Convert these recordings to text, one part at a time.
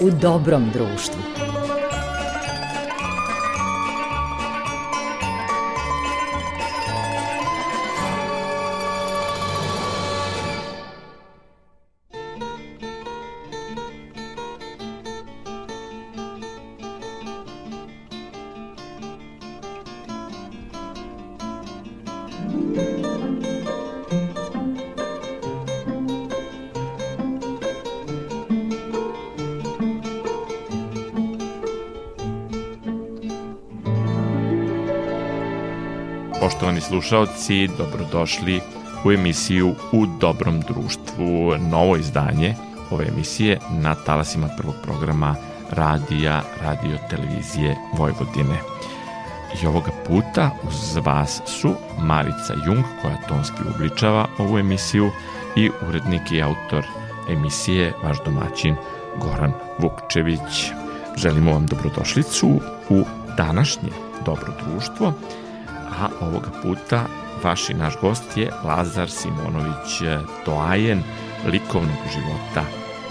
u dobrom društvu. Slušaoci, dobrodošli u emisiju U dobrom društvu, novo izdanje ove emisije na talasima prvog programa radija, radio, televizije Vojvodine. I ovoga puta uz vas su Marica Jung, koja tonski ubličava ovu emisiju, i urednik i autor emisije, vaš domaćin Goran Vukčević. Želimo vam dobrodošlicu u današnje dobro društvo, a ovoga puta vaš i naš gost je Lazar Simonović Toajen likovnog života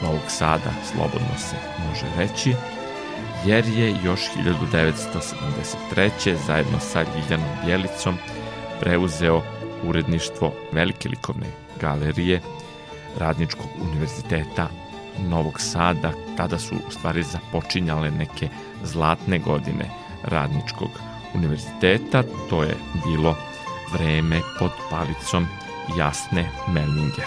Novog Sada, slobodno se može reći, jer je još 1973. zajedno sa Ljiljanom Bjelicom preuzeo uredništvo Velike likovne galerije Radničkog univerziteta Novog Sada. Tada su u stvari započinjale neke zlatne godine Radničkog univerziteta. To je bilo vreme pod palicom Jasne Melminger.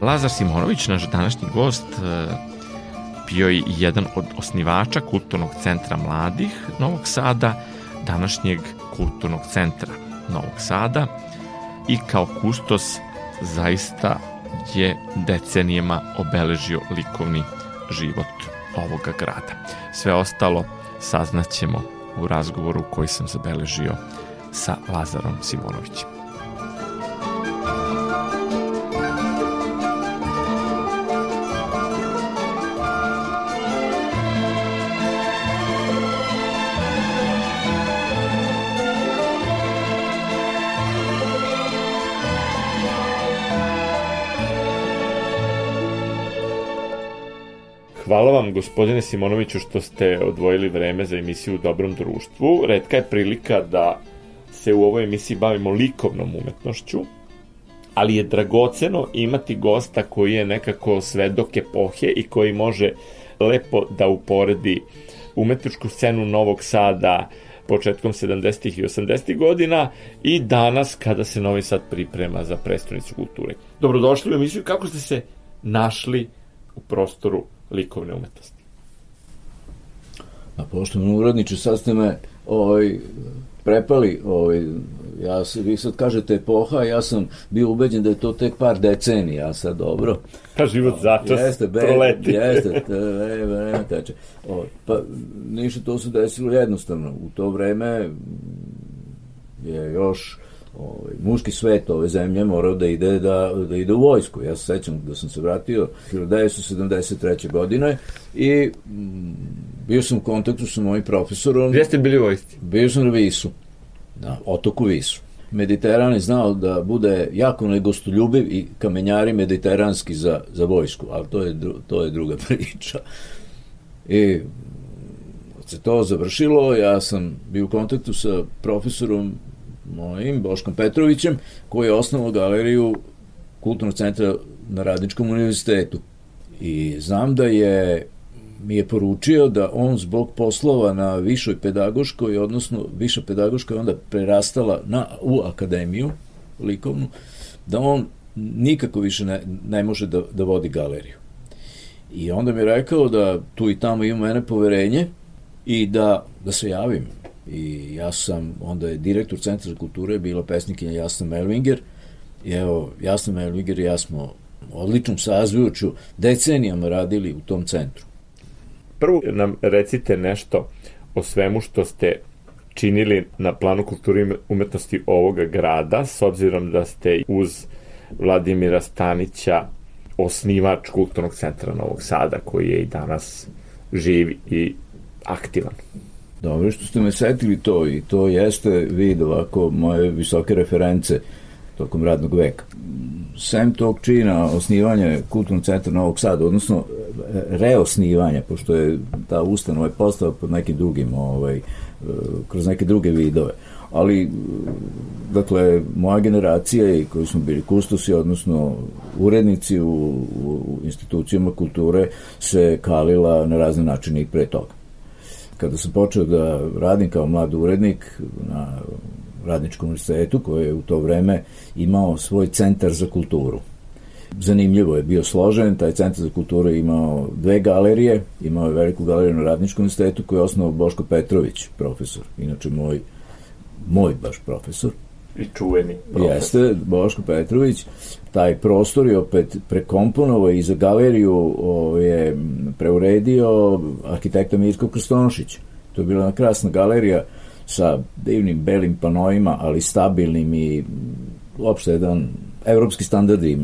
Lazar Simonović, naš današnji gost, bio je jedan od osnivača Kulturnog centra mladih Novog Sada, današnjeg Kulturnog centra Novog Sada i kao kustos zaista je decenijema obeležio likovni život ovoga grada. Sve ostalo saznaćemo u razgovoru koji sam zabeležio sa Lazarom Simonovićem. Gospodine Simonoviću, što ste odvojili vreme za emisiju u Dobrom društvu. Redka je prilika da se u ovoj emisiji bavimo likovnom umetnošću, ali je dragoceno imati gosta koji je nekako svedok epohe i koji može lepo da uporedi umetničku scenu Novog Sada početkom 70. i 80. godina i danas kada se Novi Sad priprema za prestonicu kulture. Dobrodošli u emisiju. Kako ste se našli u prostoru likovne umetnosti. A poštovno uradniče, sad ste me ovaj, prepali, ovaj, ja se, vi sad kažete epoha, ja sam bio ubeđen da je to tek par decenija, a sad dobro. Pa život začas jeste, be, proleti. Jeste, vreme teče. O, pa ništa to se desilo jednostavno. U to vreme je još ovaj, muški svet ove zemlje morao da ide, da, da ide u vojsku. Ja se sećam da sam se vratio 1973. godine i mm, bio sam u kontaktu sa mojim profesorom. Gde ste bili u vojsci? Bio sam na Visu, na otoku Visu. Mediteran je znao da bude jako negostoljubiv i kamenjari mediteranski za, za vojsku, ali to je, to je druga priča. I se to završilo, ja sam bio u kontaktu sa profesorom mojim, Boškom Petrovićem, koji je osnovao galeriju Kulturnog centra na Radničkom univerzitetu. I znam da je mi je poručio da on zbog poslova na višoj pedagoškoj, odnosno viša pedagoška je onda prerastala na, u akademiju likovnu, da on nikako više ne, ne može da, da vodi galeriju. I onda mi je rekao da tu i tamo ima mene poverenje i da, da se javim i ja sam, onda je direktor Centra za kulture bila pesnikinja Jasna Melvinger i evo, Jasna Melvinger i ja smo odličnom sazvujuću decenijama radili u tom centru. Prvo nam recite nešto o svemu što ste činili na planu kulture i umetnosti ovoga grada, s obzirom da ste uz Vladimira Stanića osnivač Kulturnog centra Novog Sada, koji je i danas živ i aktivan. Dobro što ste me setili to i to jeste vid ovako moje visoke reference tokom radnog veka. Sem tog čina osnivanja Kulturnog centra Novog Sada, odnosno reosnivanja, pošto je ta ustanova je postala pod nekim drugim, ovaj, kroz neke druge vidove. Ali, dakle, moja generacija i koji smo bili kustosi, odnosno urednici u, u institucijama kulture, se kalila na razne načine i pre toga. Kada sam počeo da radim kao mlad urednik na radničkom univerzitetu, koji je u to vreme imao svoj centar za kulturu. Zanimljivo je bio složen, taj centar za kulturu je imao dve galerije, imao je veliku galeriju na radničkom univerzitetu koju je osnovao Boško Petrović, profesor, inače moj, moj baš profesor. I čuveni profesor. Jeste, Boško Petrović. Taj prostor je opet prekomponovao i za galeriju je preuredio arhitekta Mirko Krstonošić. To je bila jedna krasna galerija sa divnim belim panoima, ali stabilnim i uopšte jedan evropski standard je.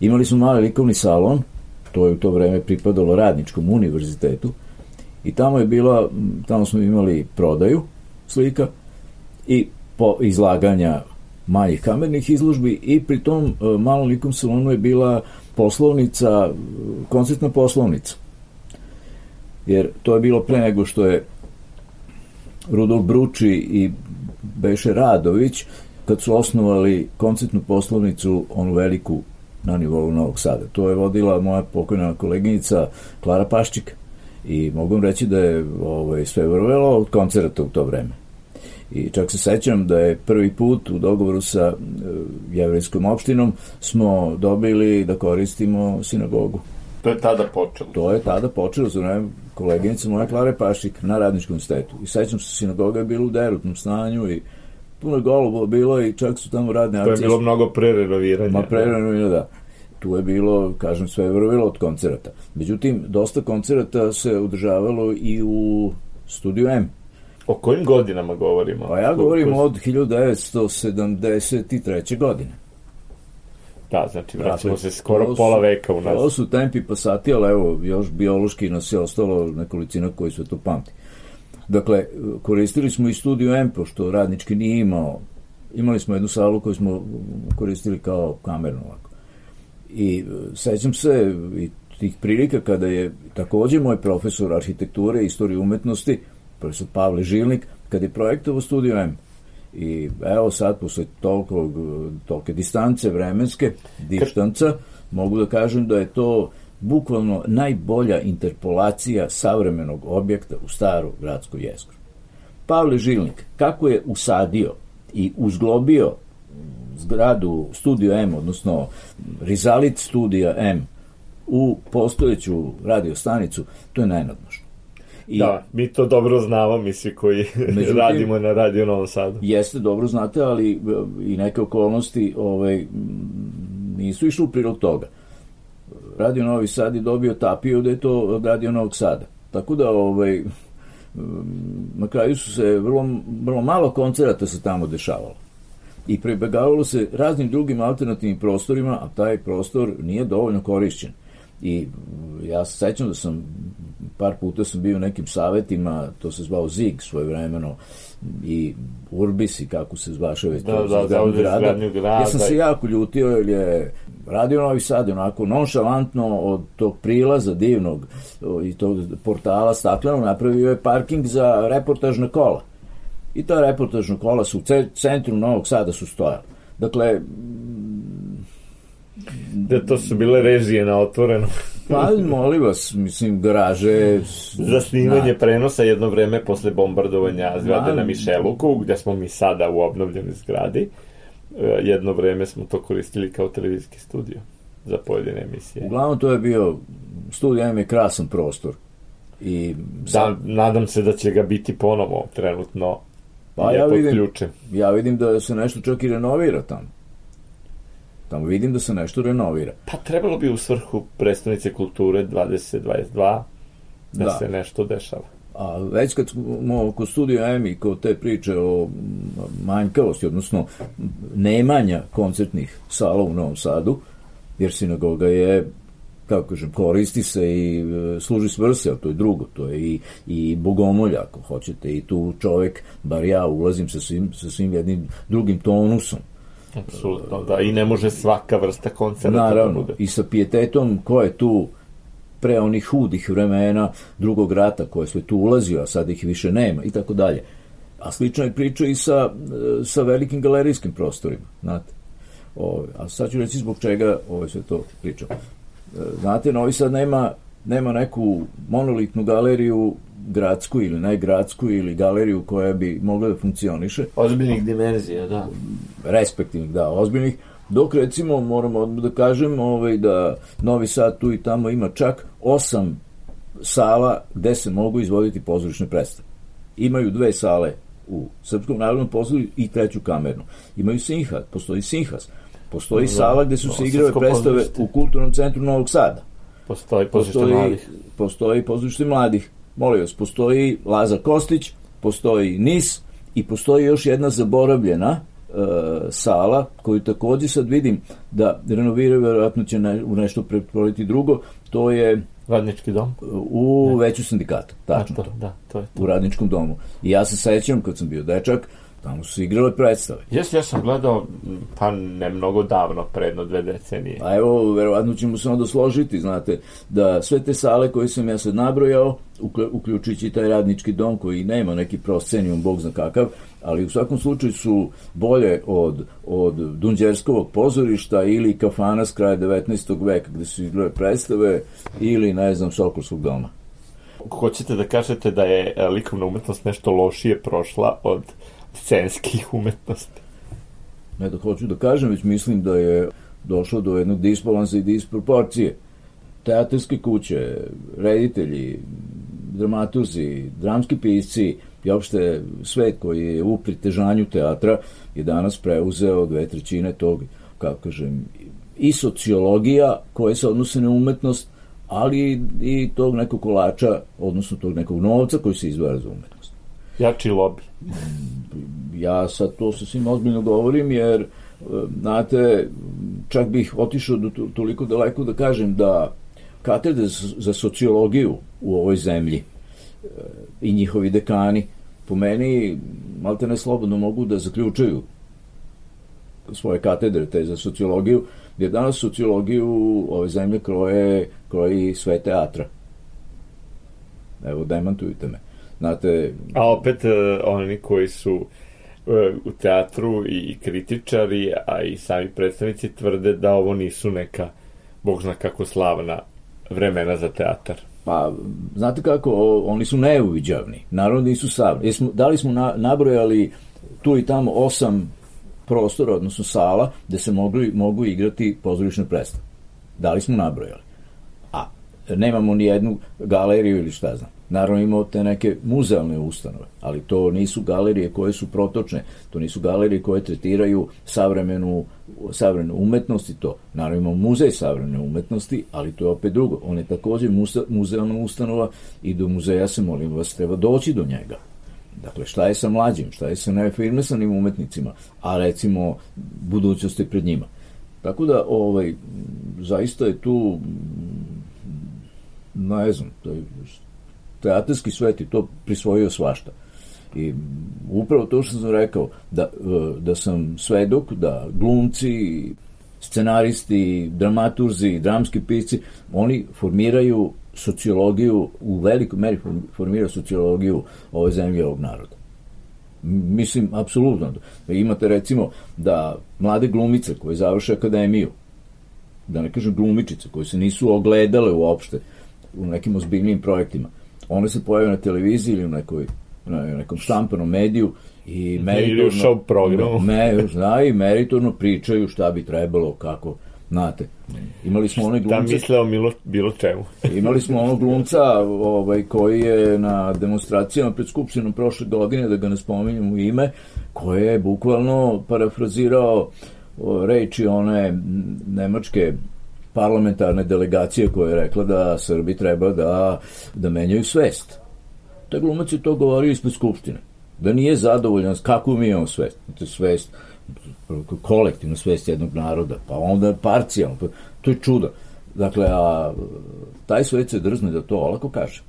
Imali smo mali likovni salon, to je u to vreme pripadalo radničkom univerzitetu, i tamo je bila, tamo smo imali prodaju slika i po izlaganja manjih kamernih izložbi i pri tom e, malom likom salonu je bila poslovnica, koncertna poslovnica. Jer to je bilo pre nego što je Rudolf Bruči i Beše Radović, kad su osnovali koncertnu poslovnicu, onu veliku na nivou Novog Sada. To je vodila moja pokojna koleginica Klara Paščik i mogu reći da je ovaj, sve vrvelo od koncerta u to vreme. I čak se sećam da je prvi put u dogovoru sa uh, jevrijskom opštinom smo dobili da koristimo sinagogu. To je tada počelo. To je tada počelo za vreme koleginice moja Klare Pašik na radničkom stetu. I sećam se, sinagoga je bila u derutnom stanju i puno golobo bilo i čak su tamo radne akcije. To je bilo mnogo prerenoviranja. Ma prerenoviranja, da. Tu je bilo, kažem, sve vrvilo od koncerata. Međutim, dosta koncerata se održavalo i u studiju M. O kojim godinama govorimo? Pa ja govorim od 1973. godine. Da, znači vraćamo dakle, se skoro su, pola veka u nas. To su tempi pasati, ali evo, još biološki nas je ostalo nekolicina koji su to pamti. Dakle, koristili smo i studiju M, pošto radnički nije imao. Imali smo jednu salu koju smo koristili kao kamernu ovako. I e, sećam se i tih prilika kada je takođe moj profesor arhitekture i istorije umetnosti, profesor Pavle Žilnik, kada je projektovao studiju M, I evo sad, posle toliko, tolike distance vremenske, dištanca, mogu da kažem da je to bukvalno najbolja interpolacija savremenog objekta u staru gradsku jeskru. Pavle Žilnik, kako je usadio i uzglobio zgradu Studio M, odnosno Rizalit Studija M, u postojeću radiostanicu, to je najnadnošno. I, da, mi to dobro znamo, mi svi koji međutim, radimo na Radio Novom Sadu. Jeste, dobro znate, ali e, i neke okolnosti ovaj, nisu išli u prilog toga. Radio Novi Sad je dobio tapiju da je to od Radio Novog Sada. Tako da, ovaj, na kraju su se vrlo, vrlo malo koncerata se tamo dešavalo. I prebegavalo se raznim drugim alternativnim prostorima, a taj prostor nije dovoljno korišćen. I ja se sećam da sam par puta sam bio u nekim savetima, to se zvao ZIG svoje vremeno, i Urbis i kako se zvaše već da, to da, da, grada. grada. Ja sam se jako ljutio jer je Radio Novi Sad onako nonšalantno od tog prilaza divnog i tog portala staklenog napravio je parking za reportažna kola. I ta reportažna kola su u centru Novog Sada su stojala. Dakle, da to su bile režije na otvoreno. pa, molim vas, mislim, garaže... Za snimanje na... prenosa jedno vreme posle bombardovanja zgrade na, na Mišeluku, gde smo mi sada u obnovljenoj zgradi, e, jedno vreme smo to koristili kao televizijski studio za pojedine emisije. Uglavnom, to je bio, studio M je krasan prostor. I da, sad... da, nadam se da će ga biti ponovo trenutno pa ja vidim, ja vidim da se nešto čak i renovira tamo. Tamo vidim da se nešto renovira. Pa trebalo bi u svrhu predstavnice kulture 2022 da, da se nešto dešava. A već kad smo kod studija M i kod te priče o manjkavosti, odnosno nemanja koncertnih sala u Novom Sadu, jer sinagoga je kako kažem, koristi se i e, služi svrse, ali to je drugo, to je i, i bogomolja, ako hoćete, i tu čovek, bar ja, ulazim sa svim, sa svim jednim drugim tonusom. Apsolutno, da, i ne može svaka vrsta koncerta da Naravno, da bude. i sa pijetetom, ko je tu pre onih hudih vremena drugog rata koje sve tu ulazio, a sad ih više nema i tako dalje. A slično je priča i sa, e, sa velikim galerijskim prostorima, znate. Ove, a sad ću reći zbog čega ovo sve to pričam. E, znate, Novi Sad nema, nema neku monolitnu galeriju gradsku ili najgradsku ili galeriju koja bi mogla da funkcioniše. Ozbiljnih dimenzija, da. Respektivnih, da, ozbiljnih. Dok recimo moramo da kažem ovaj, da Novi Sad tu i tamo ima čak osam sala gde se mogu izvoditi pozorišne predstave. Imaju dve sale u Srpskom narodnom pozorištu i treću kamernu. Imaju Sinhas, postoji Sinhas. Postoji da, sala gde su se igrale predstave u Kulturnom centru Novog Sada. Postoji pozorište postoji, mladih. Postoji pozorište mladih. Molim vas, postoji Laza Kostić, postoji NIS i postoji još jedna zaboravljena e, sala koju takođe sad vidim da renoviraju, verovatno će ne, u nešto pretvoriti drugo, to je Radnički dom? U ne. veću sindikatu, tačno da, to, Da, to je to. U radničkom domu. I ja se sećam kad sam bio dečak, Tamo su igrale predstave. Jes, ja sam gledao, pa ne mnogo davno, predno dve decenije. A evo, verovatno ćemo se onda složiti, znate, da sve te sale koje sam ja sad nabrojao, uključujući taj radnički dom koji nema neki proscenijum, bog zna kakav, ali u svakom slučaju su bolje od, od Dunđerskovog pozorišta ili kafana s kraja 19. veka gde su igrale predstave ili, ne znam, Sokolskog doma. Hoćete da kažete da je likovna umetnost nešto lošije prošla od scenskih umetnosti. Ne da hoću da kažem, već mislim da je došlo do jednog disbalansa i disproporcije. Teatarske kuće, reditelji, dramaturzi, dramski pisci i opšte svet koji je u pritežanju teatra je danas preuzeo dve trećine tog, kako kažem, i sociologija koje se odnose na umetnost, ali i tog nekog kolača, odnosno tog nekog novca koji se izdvaja za umetnost. Jači lobi. Ja sad to sa svim ozbiljno govorim, jer, e, znate, čak bih otišao do toliko daleko da kažem da katedre za sociologiju u ovoj zemlji e, i njihovi dekani po meni malte ne slobodno mogu da zaključaju svoje katedre te za sociologiju, jer danas sociologiju ove zemlje kroje, kroji sve teatra. Evo, demantujte me. Znate... A opet uh, oni koji su uh, u teatru i kritičari, a i sami predstavnici tvrde da ovo nisu neka, bog zna kako slavna vremena za teatar. Pa, znate kako, o, oni su neuviđavni. Naravno da nisu savni. Jesmo, da li smo na, nabrojali tu i tamo osam prostora, odnosno sala, gde se mogli, mogu igrati pozorišne predstave? Da li smo nabrojali? A, nemamo ni jednu galeriju ili šta znam. Naravno imamo te neke muzealne ustanove, ali to nisu galerije koje su protočne, to nisu galerije koje tretiraju savremenu, savremenu umetnost i to. Naravno imamo muzej savremene umetnosti, ali to je opet drugo. On je takođe muzealna ustanova i do muzeja se, molim vas, treba doći do njega. Dakle, šta je sa mlađim, šta je sa neafirmisanim umetnicima, a recimo budućnost je pred njima. Tako da, ovaj, zaista je tu ne znam, to je teatarski svet je to prisvojio svašta. I upravo to što sam rekao, da, e, da sam svedok, da glumci, scenaristi, dramaturzi, dramski pisci, oni formiraju sociologiju, u velikoj meri formiraju sociologiju ove zemlje ovog naroda. Mislim, apsolutno. Imate recimo da mlade glumice koje završe akademiju, da ne kažem glumičice, koje se nisu ogledale uopšte u nekim ozbiljnim projektima, one se pojave na televiziji ili u nekoj na nekom štampanom mediju i meritorno programu. Me, zna, i meritorno pričaju šta bi trebalo, kako, znate. Imali smo onaj glumca... Šta misle o bilo, bilo čemu? imali smo onog glumca ovaj, koji je na demonstracijama pred Skupštinom prošle godine, da ga ne spominjem u ime, koji je bukvalno parafrazirao reči one nemačke parlamentarne delegacije koja je rekla da Srbi treba da, da menjaju svest. Taj glumac je to govorio ispred Skupštine. Da nije zadovoljan kako mi imamo svest. Svest, kolektivna svest jednog naroda, pa onda parcijalno. Pa, to je čudo. Dakle, a taj svet se drzne da to olako kaže.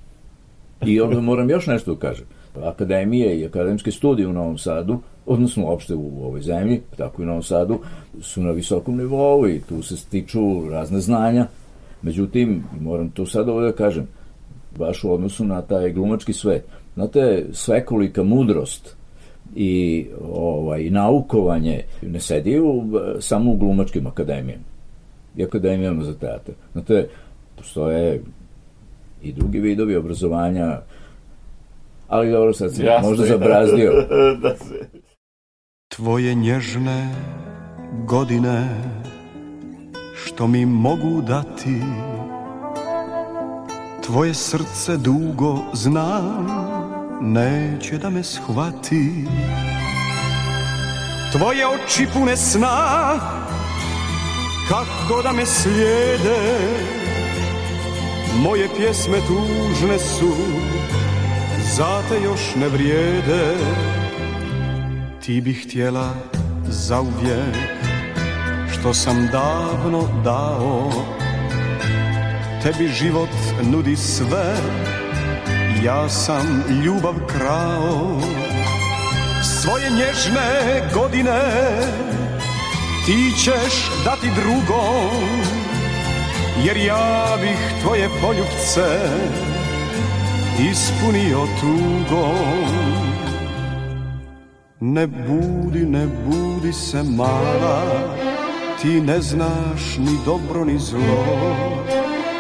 I onda moram još nešto da kažem. Akademije i akademske studije u Novom Sadu, odnosno uopšte u ovoj zemlji, tako i u Novom Sadu, su na visokom nivou i tu se stiču razne znanja. Međutim, moram to sad ovdje da kažem, baš u odnosu na taj glumački svet. Znate, svekolika mudrost i ovaj, naukovanje ne sedi u, samo u glumačkim akademijama i akademijama za teatr. Znate, postoje i drugi vidovi obrazovanja, ali dobro sad sam Jasne. možda zabrazdio. da se... Tvoje nježne godine što mi mogu dati. Tvoje srce dugo znam neće da me shvati. Tvoje oči pune sna kako da me slijede. Moje pjesme tužne su Zate još ne vrijede Ti bi htjela zauvijek Što sam davno dao. Tebi život nudi sve Ja sam ljubav krao. Svoje nježne godine Ti ćeš dati drugom Jer ja bih tvoje poljubce Ispunio tugom Ne budi, ne budi se mala Ti ne znaš ni dobro ni zlo.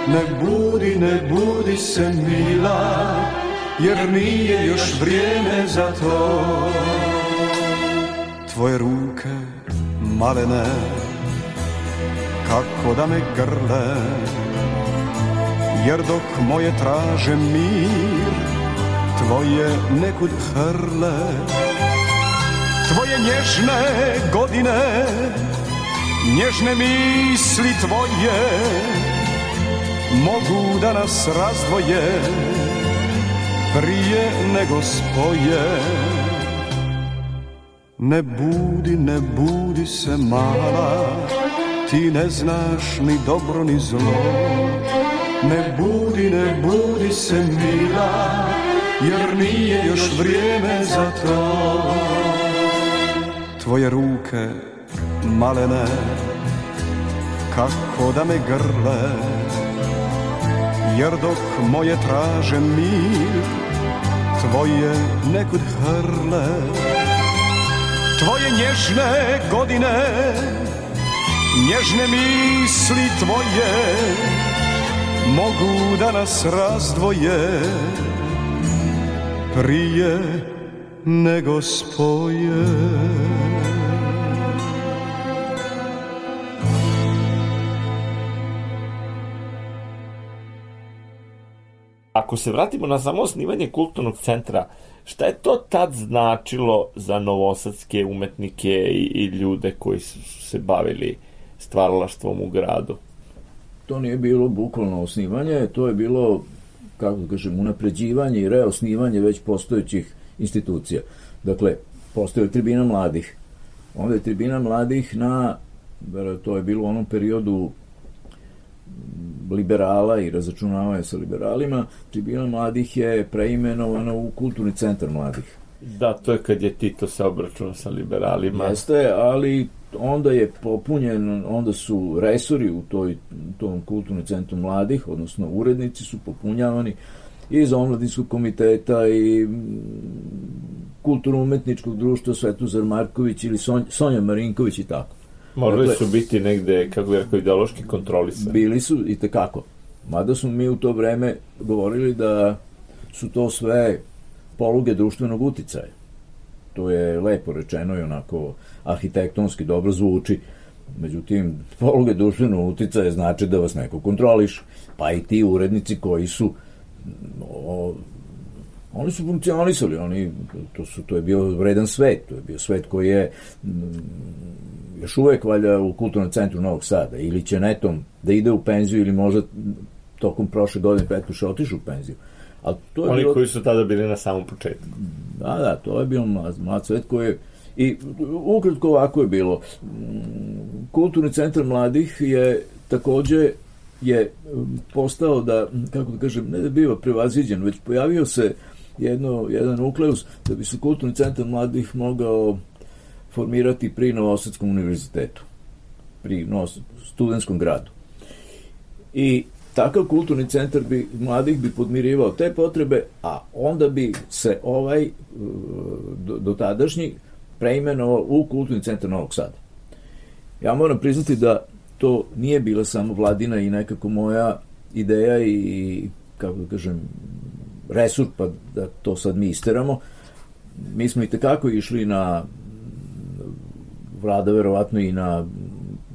Ne budi, ne budi se mila Jer nije još vrijeme za to. Tvoje ruke malene Kako da me grle Jer dok moje traže mir Tvoje nekud hrle Tvoje nježne godine Nježne misli tvoje Mogu da nas razdvoje Prije nego spoje Ne budi, ne budi se mala, ti ne znaš ni dobro ni zlo. Ne budi, ne budi se mila, jer nije još vrijeme za to. Tvoje ruke malene, kako da me grle, jer dok moje traže mir, tvoje nekud hrle. Tvoje nježne godine Nježne misli tvoje Mogu da nas razdvoje Prije nego spoje Ako se vratimo na samo osnivanje kulturnog centra, šta je to tad značilo za novosadske umetnike i, i ljude koji su se bavili stvaralaštvom u gradu? To nije bilo bukvalno osnivanje, to je bilo, kako da kažem, unapređivanje i reosnivanje već postojećih institucija. Dakle, postoje tribina mladih. Onda je tribina mladih na, to je bilo u onom periodu liberala i razačunavanja sa liberalima, tribina mladih je preimenovana u kulturni centar mladih. Da, to je kad je Tito se obračunao sa liberalima. Jeste, ali onda je popunjen, onda su resori u toj, tom kulturnom centru mladih, odnosno urednici su popunjavani iz omladinskog komiteta i kulturno-umetničkog društva Svetozar Marković ili Sonja Marinković i tako. Morali dakle, su biti negde, kako bih rekao, ideološki kontrolisani. Bili su i tekako. Mada smo mi u to vreme govorili da su to sve poluge društvenog uticaja. To je lepo rečeno i onako arhitektonski dobro zvuči. Međutim, poluge društvenog uticaja znači da vas neko kontroliš. Pa i ti urednici koji su o, oni su funkcionisali, oni, to, su, to je bio vredan svet, to je bio svet koji je još uvek valja u kulturnom centru Novog Sada ili će netom da ide u penziju ili možda tokom prošle godine Petruša otišu u penziju. Ali to je Oni bilo... koji su tada bili na samom početku. Da, da, to je bilo mlad, mlad svet koji je I ukratko ovako je bilo. Kulturni centar mladih je takođe je postao da, kako da kažem, ne da biva prevaziđen, već pojavio se jedno, jedan nukleus da bi se kulturni centar mladih mogao formirati pri Novosadskom univerzitetu, pri studentskom gradu. I takav kulturni centar bi mladih bi podmirivao te potrebe, a onda bi se ovaj do, do tadašnji preimenovao u kulturni centar Novog Sada. Ja moram priznati da to nije bila samo vladina i nekako moja ideja i, kako da kažem, resurs, pa da to sad mi isteramo. Mi smo i tekako išli na vlada verovatno i na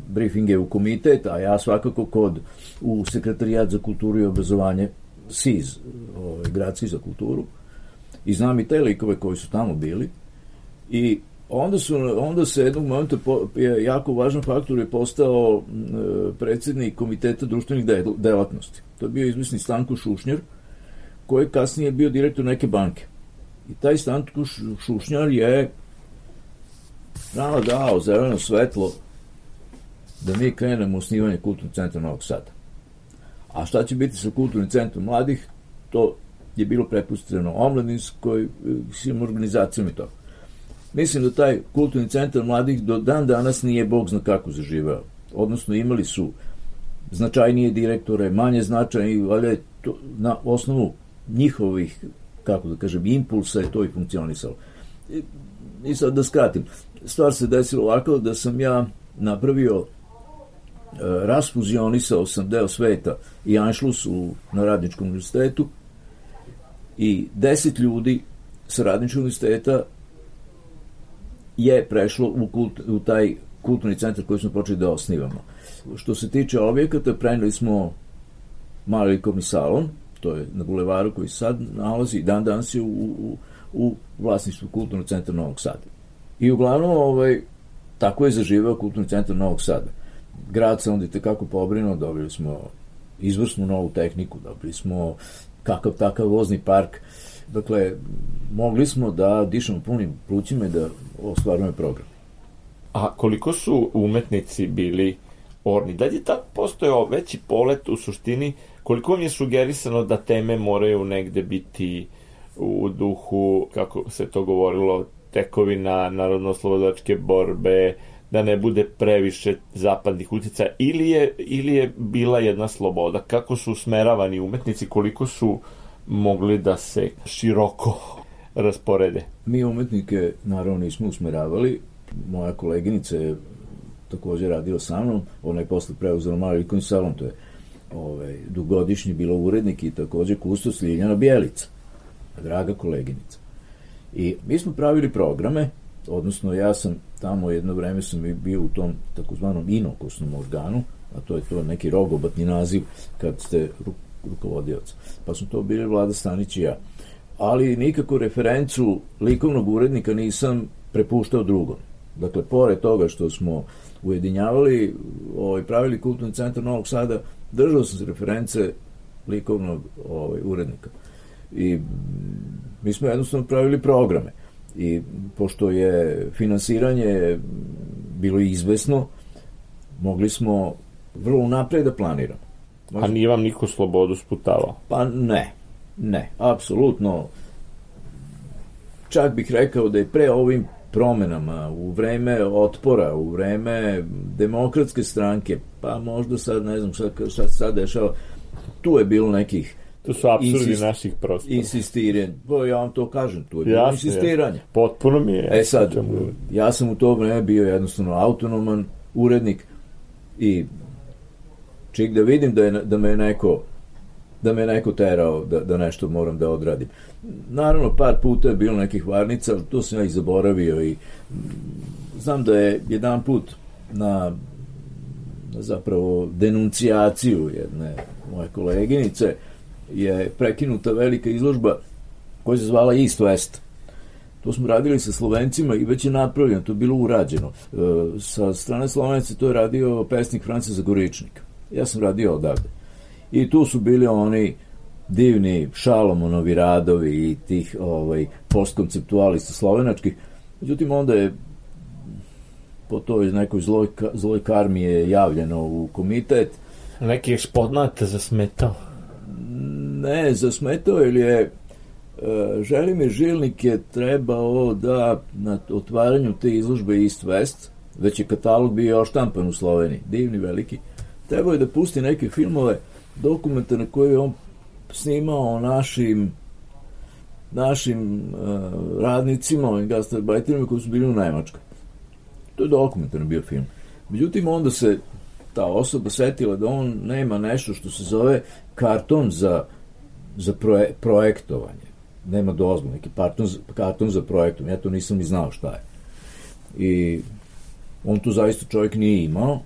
briefinge u komitet, a ja svakako kod u sekretarijat za kulturu i obrazovanje SIZ, ovaj, gradski za kulturu, i znam i te likove koji su tamo bili, i onda, su, onda se jednog momenta po, je jako važan faktor je postao e, predsednik komiteta društvenih delatnosti. To je bio izmisni Stanko Šušnjar, koji je kasnije bio direktor neke banke. I taj Stanko Šušnjar je nama dao zeleno svetlo da mi krenemo u snivanje kulturnog centra Novog Sada. A šta će biti sa kulturnim centrom mladih, to je bilo prepusteno omladinskoj svim organizacijama i to. Mislim da taj kulturni centar mladih do dan danas nije bog zna kako zaživao. Odnosno imali su značajnije direktore, manje značajni, ali je to na osnovu njihovih, kako da kažem, impulsa je to i funkcionisalo. I, i sad da skratim, stvar se desila ovako da sam ja napravio e, rasfuzionisao sam deo sveta i Anšlus u, na Radničkom univerzitetu i deset ljudi sa Radničkog univerziteta je prešlo u, kult, u taj kulturni centar koji smo počeli da osnivamo. Što se tiče objekata, preneli smo mali likovni salon, to je na bulevaru koji sad nalazi, dan danas je u, u, u vlasništvu kulturnog centra Novog Sada. I uglavnom, ovaj, tako je zaživao kulturni centar Novog Sada. Grad se onda kako pobrinuo, dobili smo izvrsnu novu tehniku, dobili smo kakav takav vozni park, dakle, mogli smo da dišemo punim plućima i da ostvarujemo program. A koliko su umetnici bili orni? Da je tad postojao veći polet u suštini, koliko vam je sugerisano da teme moraju negde biti u duhu, kako se to govorilo, tekovina narodno-slobodačke borbe, da ne bude previše zapadnih utjecaja ili je, ili je bila jedna sloboda? Kako su usmeravani umetnici, koliko su mogli da se široko rasporede? Mi umetnike naravno nismo usmeravali. Moja koleginica je takođe radila sa mnom, ona je posle preuzela mali likovni salon, to je ovaj, dugodišnji bilo urednik i takođe kustos Ljiljana Bjelica, draga koleginica. I mi smo pravili programe, odnosno ja sam tamo jedno vreme sam bio u tom takozvanom inokosnom organu, a to je to neki rogobatni naziv kad ste rukovodioca. Pa su to bili Vlada Stanić i ja. Ali nikako referencu likovnog urednika nisam prepuštao drugom. Dakle, pored toga što smo ujedinjavali, ovaj, pravili kulturni centar Novog Sada, držao sam se reference likovnog ovaj, urednika. I mi smo jednostavno pravili programe. I pošto je finansiranje bilo izvesno, mogli smo vrlo napred da planiramo. Možda... A nije vam niko slobodu sputavao? Pa ne, ne, apsolutno. Čak bih rekao da je pre ovim promenama, u vreme otpora, u vreme demokratske stranke, pa možda sad, ne znam šta, šta sad dešava, tu je bilo nekih To su apsurdi insist, naših prostora. Insistiranje. Pa ja vam to kažem, to je bilo jasne, insistiranje. Jasne. Potpuno mi je. E sad, ja sam u to vreme bio jednostavno autonoman urednik i čik da vidim da, je, da me je neko da me neko terao da, da nešto moram da odradim. Naravno, par puta je bilo nekih varnica, ali to sam ja i zaboravio i znam da je jedan put na, zapravo denuncijaciju jedne moje koleginice je prekinuta velika izložba koja se zvala East West. To smo radili sa Slovencima i već je napravljeno, to je bilo urađeno. E, sa strane Slovenice to je radio pesnik Francis Zagoričnik. Ja sam radio odavde. I tu su bili oni divni Šalomonovi radovi i tih ovaj, postkonceptualista slovenačkih. Međutim, onda je po toj nekoj zloj, zloj karmi je javljeno u komitet Neki eksponat zasmetao? Ne, zasmetao jer je Želimir Žilnik je trebao da na otvaranju te izložbe East West, već je katalog bio oštampan u Sloveniji, divni, veliki, trebao je da pusti neke filmove, dokumentarne koje je on snimao o našim našim uh, radnicima, ovim gastarbajterima koji su bili u Nemačkoj. To je dokumentarno bio film. Međutim, onda se ta osoba setila da on nema nešto što se zove karton za, za proje, projektovanje. Nema dozvolu, neki karton, karton za projektovanje. Ja to nisam ni znao šta je. I on tu zaista čovjek nije imao.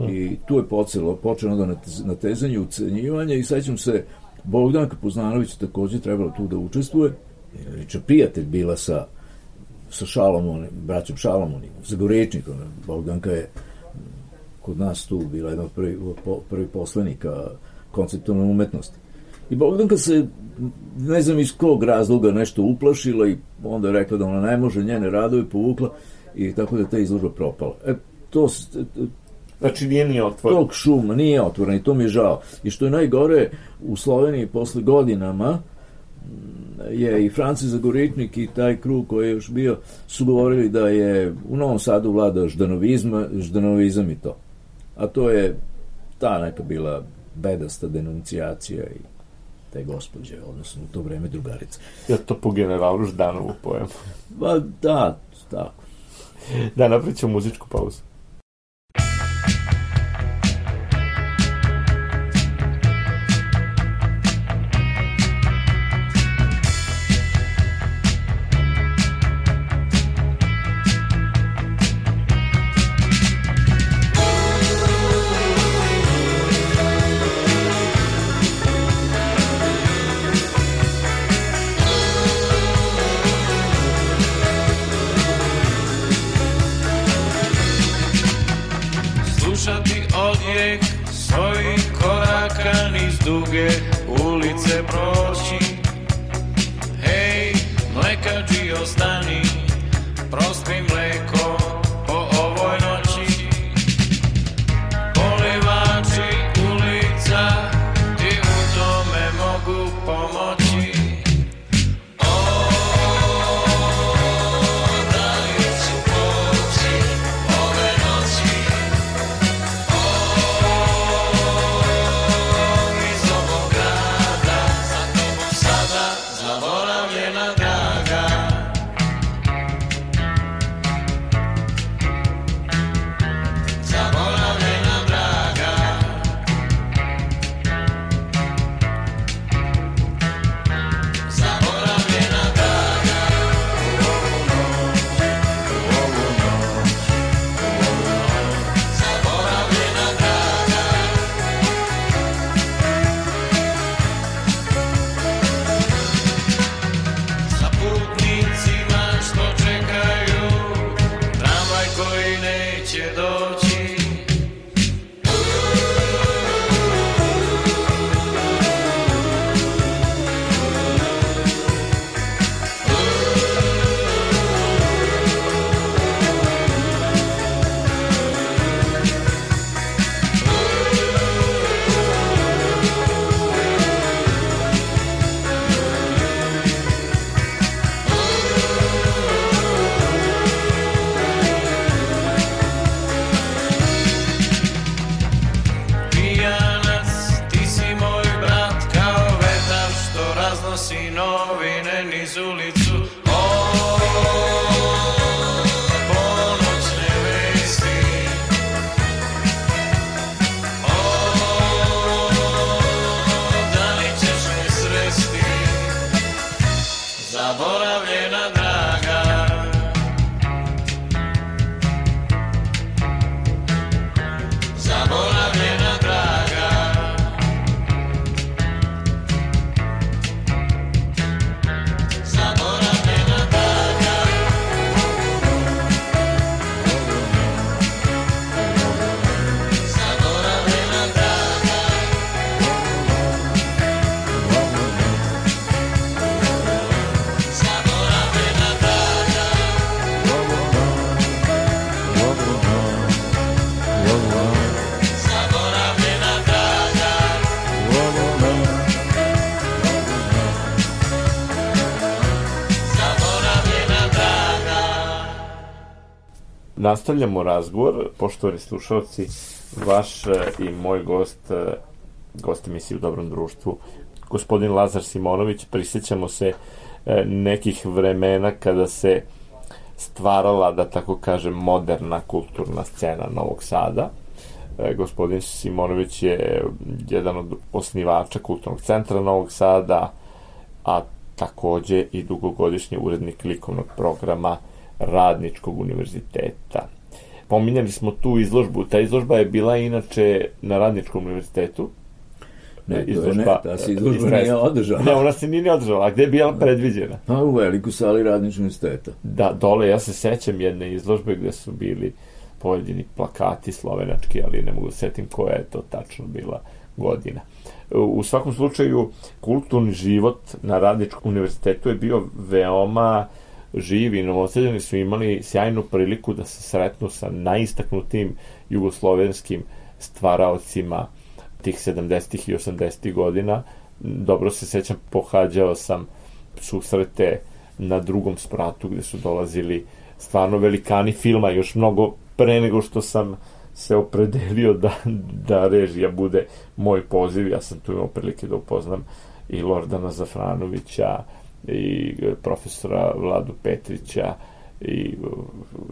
I tu je počelo, počelo da natezanje, ucenjivanje i sećam se Bogdanka Poznanović takođe trebala tu da učestvuje. Liča prijatelj bila sa sa Šalomonim, braćom Šalomonim, Zagorečnikom. Bogdanka je kod nas tu bila jedna prvi, prvi poslenika konceptualne umetnosti. I Bogdanka se, ne znam iz kog razloga, nešto uplašila i onda je rekla da ona ne može, njene radove povukla i tako da ta izložba propala. E, to, Znači nije ni otvoren. Tog šuma nije otvoren i to mi je žao. I što je najgore, u Sloveniji posle godinama je i Francis Zagoritnik i taj krug koji je još bio su govorili da je u Novom Sadu vlada ždanovizma, ždanovizam i to. A to je ta neka bila bedasta denuncijacija i te gospođe, odnosno u to vreme drugarica. Je to po generalu Ždanovu pojem? Ba, da, tako. Da, napričamo muzičku pauzu. Nastavljamo razgovor, poštovani slušalci, vaš e, i moj gost, e, gost emisije u Dobrom društvu, gospodin Lazar Simonović, prisjećamo se e, nekih vremena kada se stvarala, da tako kažem, moderna kulturna scena Novog Sada. Gospodin Simonović je jedan od osnivača kulturnog centra Novog Sada, a takođe i dugogodišnji urednik likovnog programa Radničkog univerziteta. Pominjali smo tu izložbu. Ta izložba je bila inače na Radničkom univerzitetu. Ne, izložba, ne, ta se izložba nije održala. Ne, ona se nije održala. A gde je bila predviđena? Pa u veliku sali Radničkog univerziteta. Da, dole, ja se sećam jedne izložbe gde su bili pojedini plakati slovenački, ali ne mogu da setim koja je to tačno bila godina. U svakom slučaju, kulturni život na Radničkom univerzitetu je bio veoma živi. Novoseljani su imali sjajnu priliku da se sretnu sa najistaknutim jugoslovenskim stvaraocima tih 70. i 80. godina. Dobro se sećam, pohađao sam susrete na drugom spratu gde su dolazili stvarno velikani filma, još mnogo pre nego što sam se opredelio da, da režija bude moj poziv. Ja sam tu imao prilike da upoznam i Lordana Zafranovića i profesora Vladu Petrića i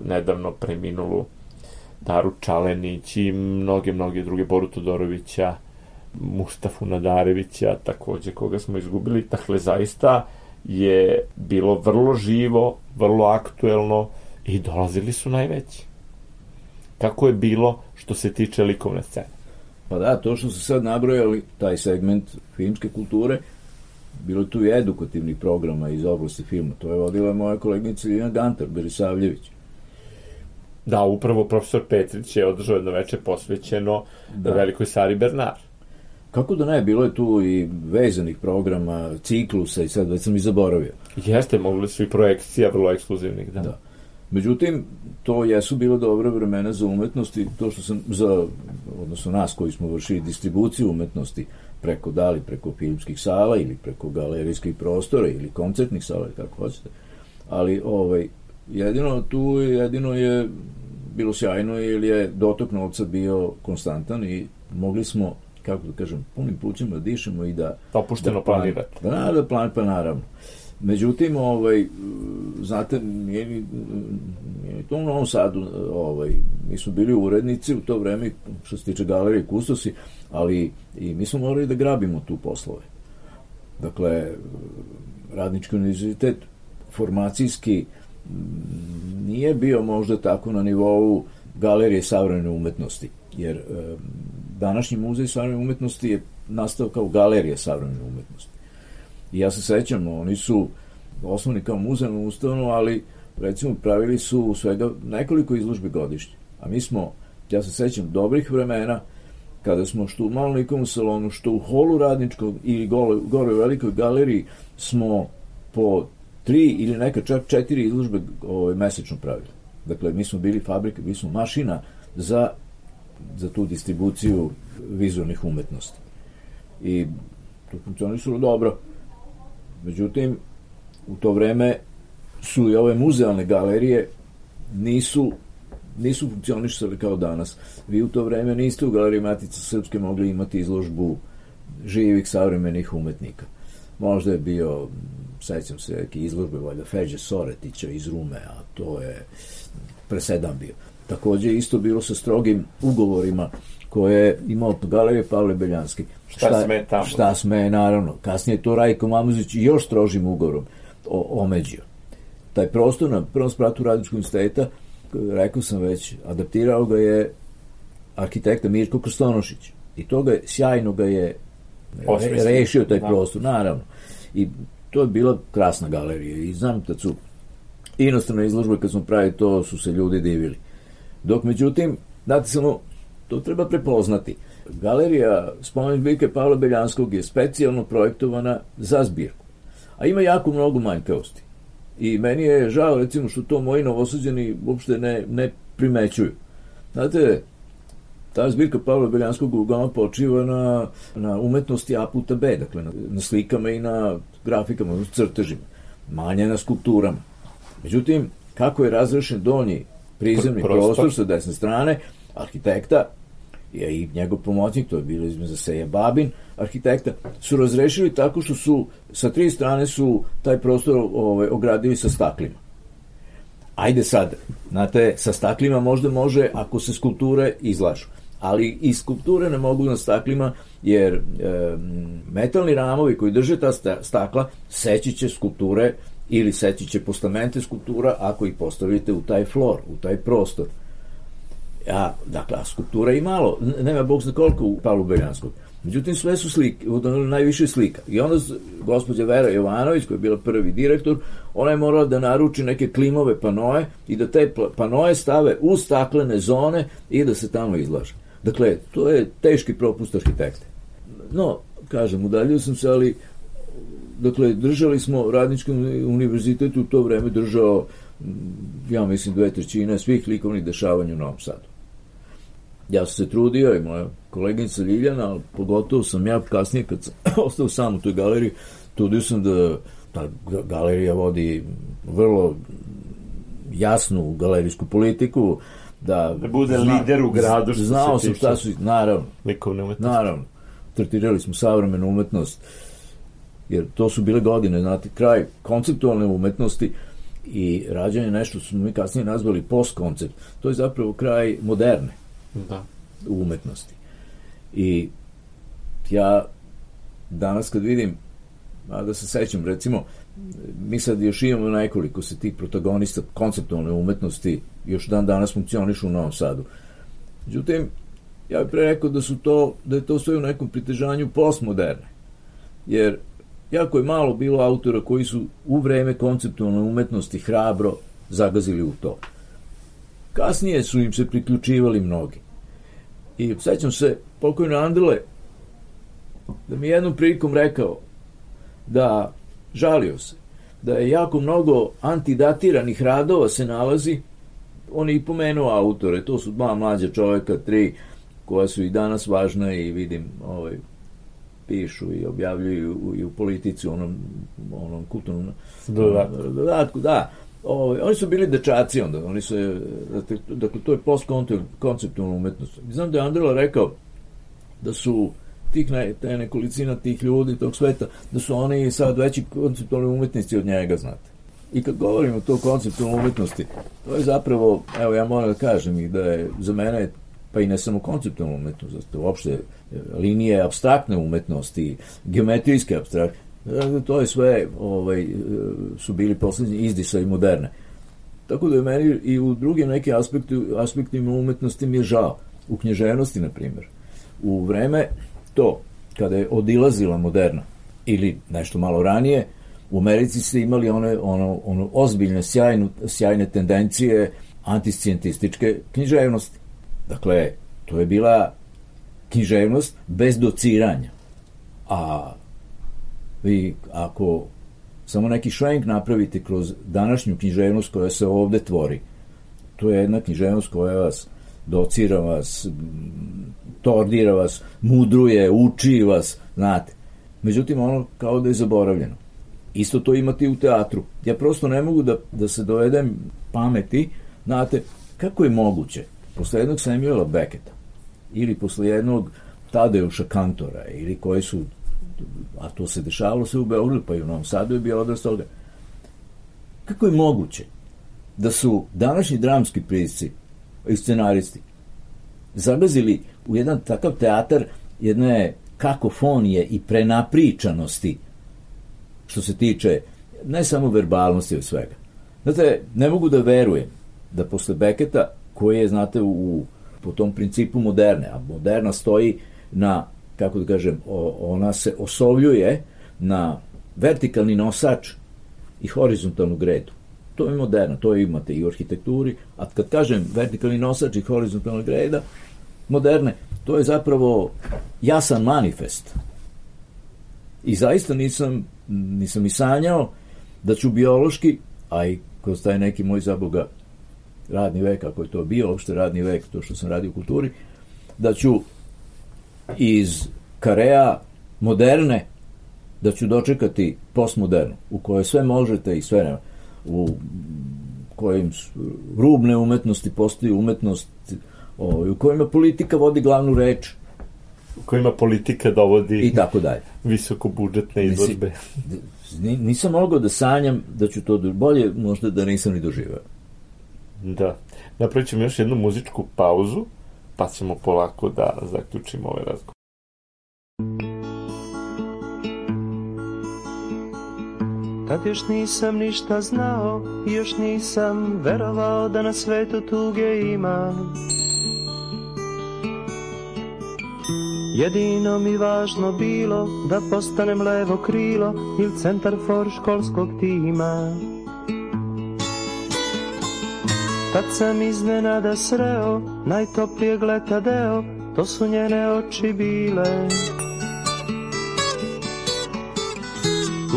nedavno preminulu Daru Čalenić i mnoge, mnoge druge, Boru Todorovića, Mustafu Nadarevića, takođe koga smo izgubili. Dakle, zaista je bilo vrlo živo, vrlo aktuelno i dolazili su najveći kako je bilo što se tiče likovne scene. Pa da, to što su sad nabrojali, taj segment filmske kulture, bilo tu i edukativnih programa iz oblasti filma. To je vodila moja kolegnica Lina Gantar, Berisavljević. Da, upravo profesor Petrić je održao jedno veče posvećeno da. velikoj Sari Bernard. Kako da ne, bilo je tu i vezanih programa, ciklusa i sad već sam i zaboravio. Jeste, mogli su i projekcija vrlo ekskluzivnih, da. da. Međutim, to jesu bilo dobre vremena za umetnost i to što sam za, odnosno nas koji smo vršili distribuciju umetnosti preko dali, preko filmskih sala ili preko galerijskih prostora ili koncertnih sala, kako hoćete. Ali ovaj, jedino tu jedino je bilo sjajno jer je dotok novca bio konstantan i mogli smo kako da kažem, punim plućima da dišemo i da... Opušteno da planirate. Da, da plan, pa naravno. Međutim, ovaj, znate, nije, nije to u Novom Sadu, ovaj, mi smo bili urednici u to vreme, što se tiče galerije Kustosi, ali i mi smo morali da grabimo tu poslove. Dakle, Radnički univerzitet formacijski nije bio možda tako na nivou galerije savremene umetnosti, jer današnji muzej savremene umetnosti je nastao kao galerija savremene umetnosti. I ja se sećam, oni su osnovni kao muzejnu ustanovu, ali recimo pravili su svega nekoliko izložbi godišnje. A mi smo, ja se sećam dobrih vremena, kada smo što u malom likovnom salonu, što u holu radničkog ili gore, gore u velikoj galeriji smo po tri ili neka čak četiri izložbe ovaj, mesečno pravili. Dakle, mi smo bili fabrika, mi smo mašina za, za tu distribuciju vizualnih umetnosti. I to funkcionisalo dobro. Međutim, u to vreme su i ove muzealne galerije nisu nisu funkcionisali kao danas. Vi u to vreme niste u Galeriji Matice Srpske mogli imati izložbu živih savremenih umetnika. Možda je bio, sećam se, neki izložbe, valjda Feđe Soretića iz Rume, a to je presedan bio. Takođe isto bilo sa strogim ugovorima koje je imao galerije Pavle Beljanski. Šta, šta sme tamo? Šta sme, naravno. Kasnije to Rajko Mamuzić još strožim ugovorom omeđio. Taj prostor na prvom spratu Radičkog instituta, rekao sam već, adaptirao ga je arhitekta Mirko Krstonošić. I to ga je, sjajno ga je re, rešio taj da. prostor, naravno. I to je bila krasna galerija. I znam da su inostrane izložbe kad smo pravili to, su se ljudi divili. Dok međutim, dati samo To treba prepoznati. Galerija spomenik zbirke Pavla Beljanskog je specijalno projektovana za zbirku. A ima jako mnogo manjkavosti. I meni je žao, recimo, što to moji novosuđeni uopšte ne, ne primećuju. Znate, ta zbirka Pavla Beljanskog uglavnom počiva na, na umetnosti A puta B, dakle na, na slikama i na grafikama, na crtežima, manje na skulpturama. Međutim, kako je razrešen donji prizemni Prostor. prostor sa desne strane, arhitekta i njegov pomoćnik, to je bilo između Seja Babin, arhitekta, su razrešili tako što su sa tri strane su taj prostor ovaj, ogradili sa staklima. Ajde sad, znate, sa staklima možda može ako se skulpture izlažu. Ali i skulpture ne mogu na staklima, jer e, metalni ramovi koji drže ta sta- stakla seći će skulpture ili seći će postamente skulptura ako ih postavite u taj flor, u taj prostor. A, dakle, a skulptura i malo, nema bog zna koliko u Pavlu Beljanskog. Međutim, sve su slike, najviše slika. I onda gospođa Vera Jovanović, koja je bila prvi direktor, ona je morala da naruči neke klimove panoje i da te panoje stave u staklene zone i da se tamo izlaže. Dakle, to je teški propust arhitekte. No, kažem, udaljio sam se, ali dakle, držali smo, Radnički uni- univerzitet u to vreme držao, ja mislim, dve trećine svih likovnih dešavanja u Novom Sadu. Ja sam se trudio i moja koleginica Ljiljana, ali pogotovo sam ja kasnije kad sam ostao sam u toj galeriji, trudio sam da ta ga- galerija vodi vrlo jasnu galerijsku politiku, da, Da bude lider u gradu što se znao sam šta su, naravno, Likovne umetnosti. Naravno, tretirali smo savremenu umetnost, jer to su bile godine, znate, kraj konceptualne umetnosti i rađanje nešto što smo mi kasnije nazvali postkoncept. To je zapravo kraj moderne Da. umetnosti. I ja danas kad vidim, a da se sećam, recimo, mi sad još imamo nekoliko se tih protagonista konceptualne umetnosti, još dan danas funkcionišu u Novom Sadu. Međutim, ja bih pre rekao da su to, da je to sve u nekom pritežanju postmoderne. Jer jako je malo bilo autora koji su u vreme konceptualne umetnosti hrabro zagazili u to. Kasnije su im se priključivali mnogi. I sećam se pokojno Andele da mi je jednom prilikom rekao da žalio se da je jako mnogo antidatiranih radova se nalazi on je i pomenuo autore to su dva mlađa čoveka tri koja su i danas važna i vidim ovaj, pišu i objavljuju i u politici u onom, onom kulturnom Dodatku. dodatku da Ovaj, oni su bili dečaci onda, oni su, dakle, dakle to je postkonceptualna umetnost. Znam da je Andrela rekao da su tih ne, te nekolicina tih ljudi tog sveta, da su oni sad veći konceptualni umetnici od njega, znate. I kad govorimo o to konceptualnoj umetnosti, to je zapravo, evo ja moram da kažem i da je za mene pa i ne samo konceptualna umetnost, zato uopšte e, linije abstraktne umetnosti, geometrijske abstraktne, to je sve ovaj, e, su bili poslednji i moderne. Tako da je meni i u drugim nekim aspekti, aspektima umetnosti mi je žao. U knježevnosti, na primjer. U vreme to, kada je odilazila moderna, ili nešto malo ranije, u Americi ste imali one, ono, ono ozbiljne, sjajnu, sjajne tendencije antiscijentističke književnosti. Dakle, to je bila književnost bez dociranja. A vi ako samo neki švenk napravite kroz današnju književnost koja se ovde tvori, to je jedna književnost koja vas docira vas, tordira vas, mudruje, uči vas, znate. Međutim, ono kao da je zaboravljeno. Isto to imate i u teatru. Ja prosto ne mogu da, da se dovedem pameti, znate, kako je moguće posle jednog Samuela Becketa ili posle jednog Tadeuša Kantora ili koji su a to se dešavalo se u Beogradu, pa i u Novom Sadu je bio odrast toga. Kako je moguće da su današnji dramski pisci i scenaristi zagazili u jedan takav teatar jedne kakofonije i prenapričanosti što se tiče ne samo verbalnosti od svega. Znate, ne mogu da verujem da posle Beketa, koji je, znate, u, po tom principu moderne, a moderna stoji na, kako da kažem, ona se osovljuje na vertikalni nosač i horizontalnu gredu. To je moderno, to imate i u arhitekturi, a kad kažem vertikalni nosač i horizontalna greda, moderne, to je zapravo jasan manifest. I zaista nisam, nisam i sanjao da ću biološki, a i kroz taj neki moj zaboga radni vek, ako je to bio uopšte radni vek, to što sam radio u kulturi, da ću iz karea moderne da ću dočekati postmodernu, u kojoj sve možete i sve nema. U kojim rubne umetnosti postaju umetnost ovaj, u kojima politika vodi glavnu reč u kojima politika dovodi i tako dalje. visoko budžetne izložbe. Nisam mogao da sanjam da ću to bolje, možda da nisam ni doživao. Da. Napravit ćemo još jednu muzičku pauzu, pa ćemo polako da zaključimo ovaj razgovor. Tad još nisam ništa znao još nisam verovao da na svetu tuge ima. Jedino mi važno bilo da postanem levo krilo ili centar for školskog tima. Tad sam iznenada sreo najtoplijeg leta deo, to su njene oči bile.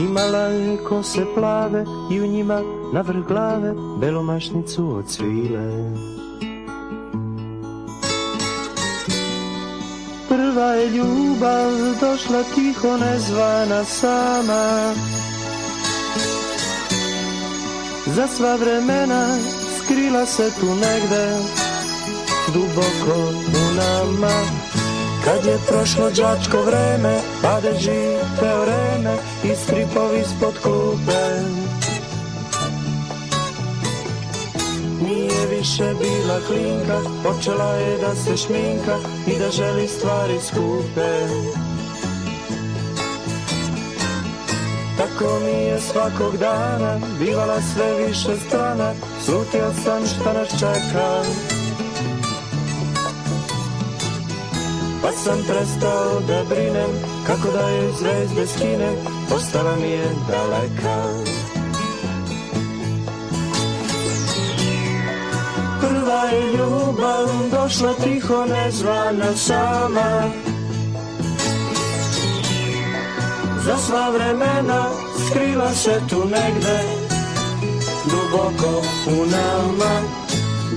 Imala je kose plave i u njima na vrh glave belomašnicu od svile. Prva je ljubav došla tiho nezvana sama Za sva vremena skrila se tu negde Duboko u nama. Kad je prošlo đačko vreme Padeži teoreme I stripovi spod klupe Nije više bila klinka Počela je da se šminka I da želi stvari skupe Tako mi je svakog dana Bivala sve više strana Slutio sam šta nas čeka. Pa sam prestao da brinem Kako da je zvezde skinem Postala mi je daleka. Prva je ljubav došla tiho nezvana sama. Za sva vremena skrila se tu negde Duboko u nama.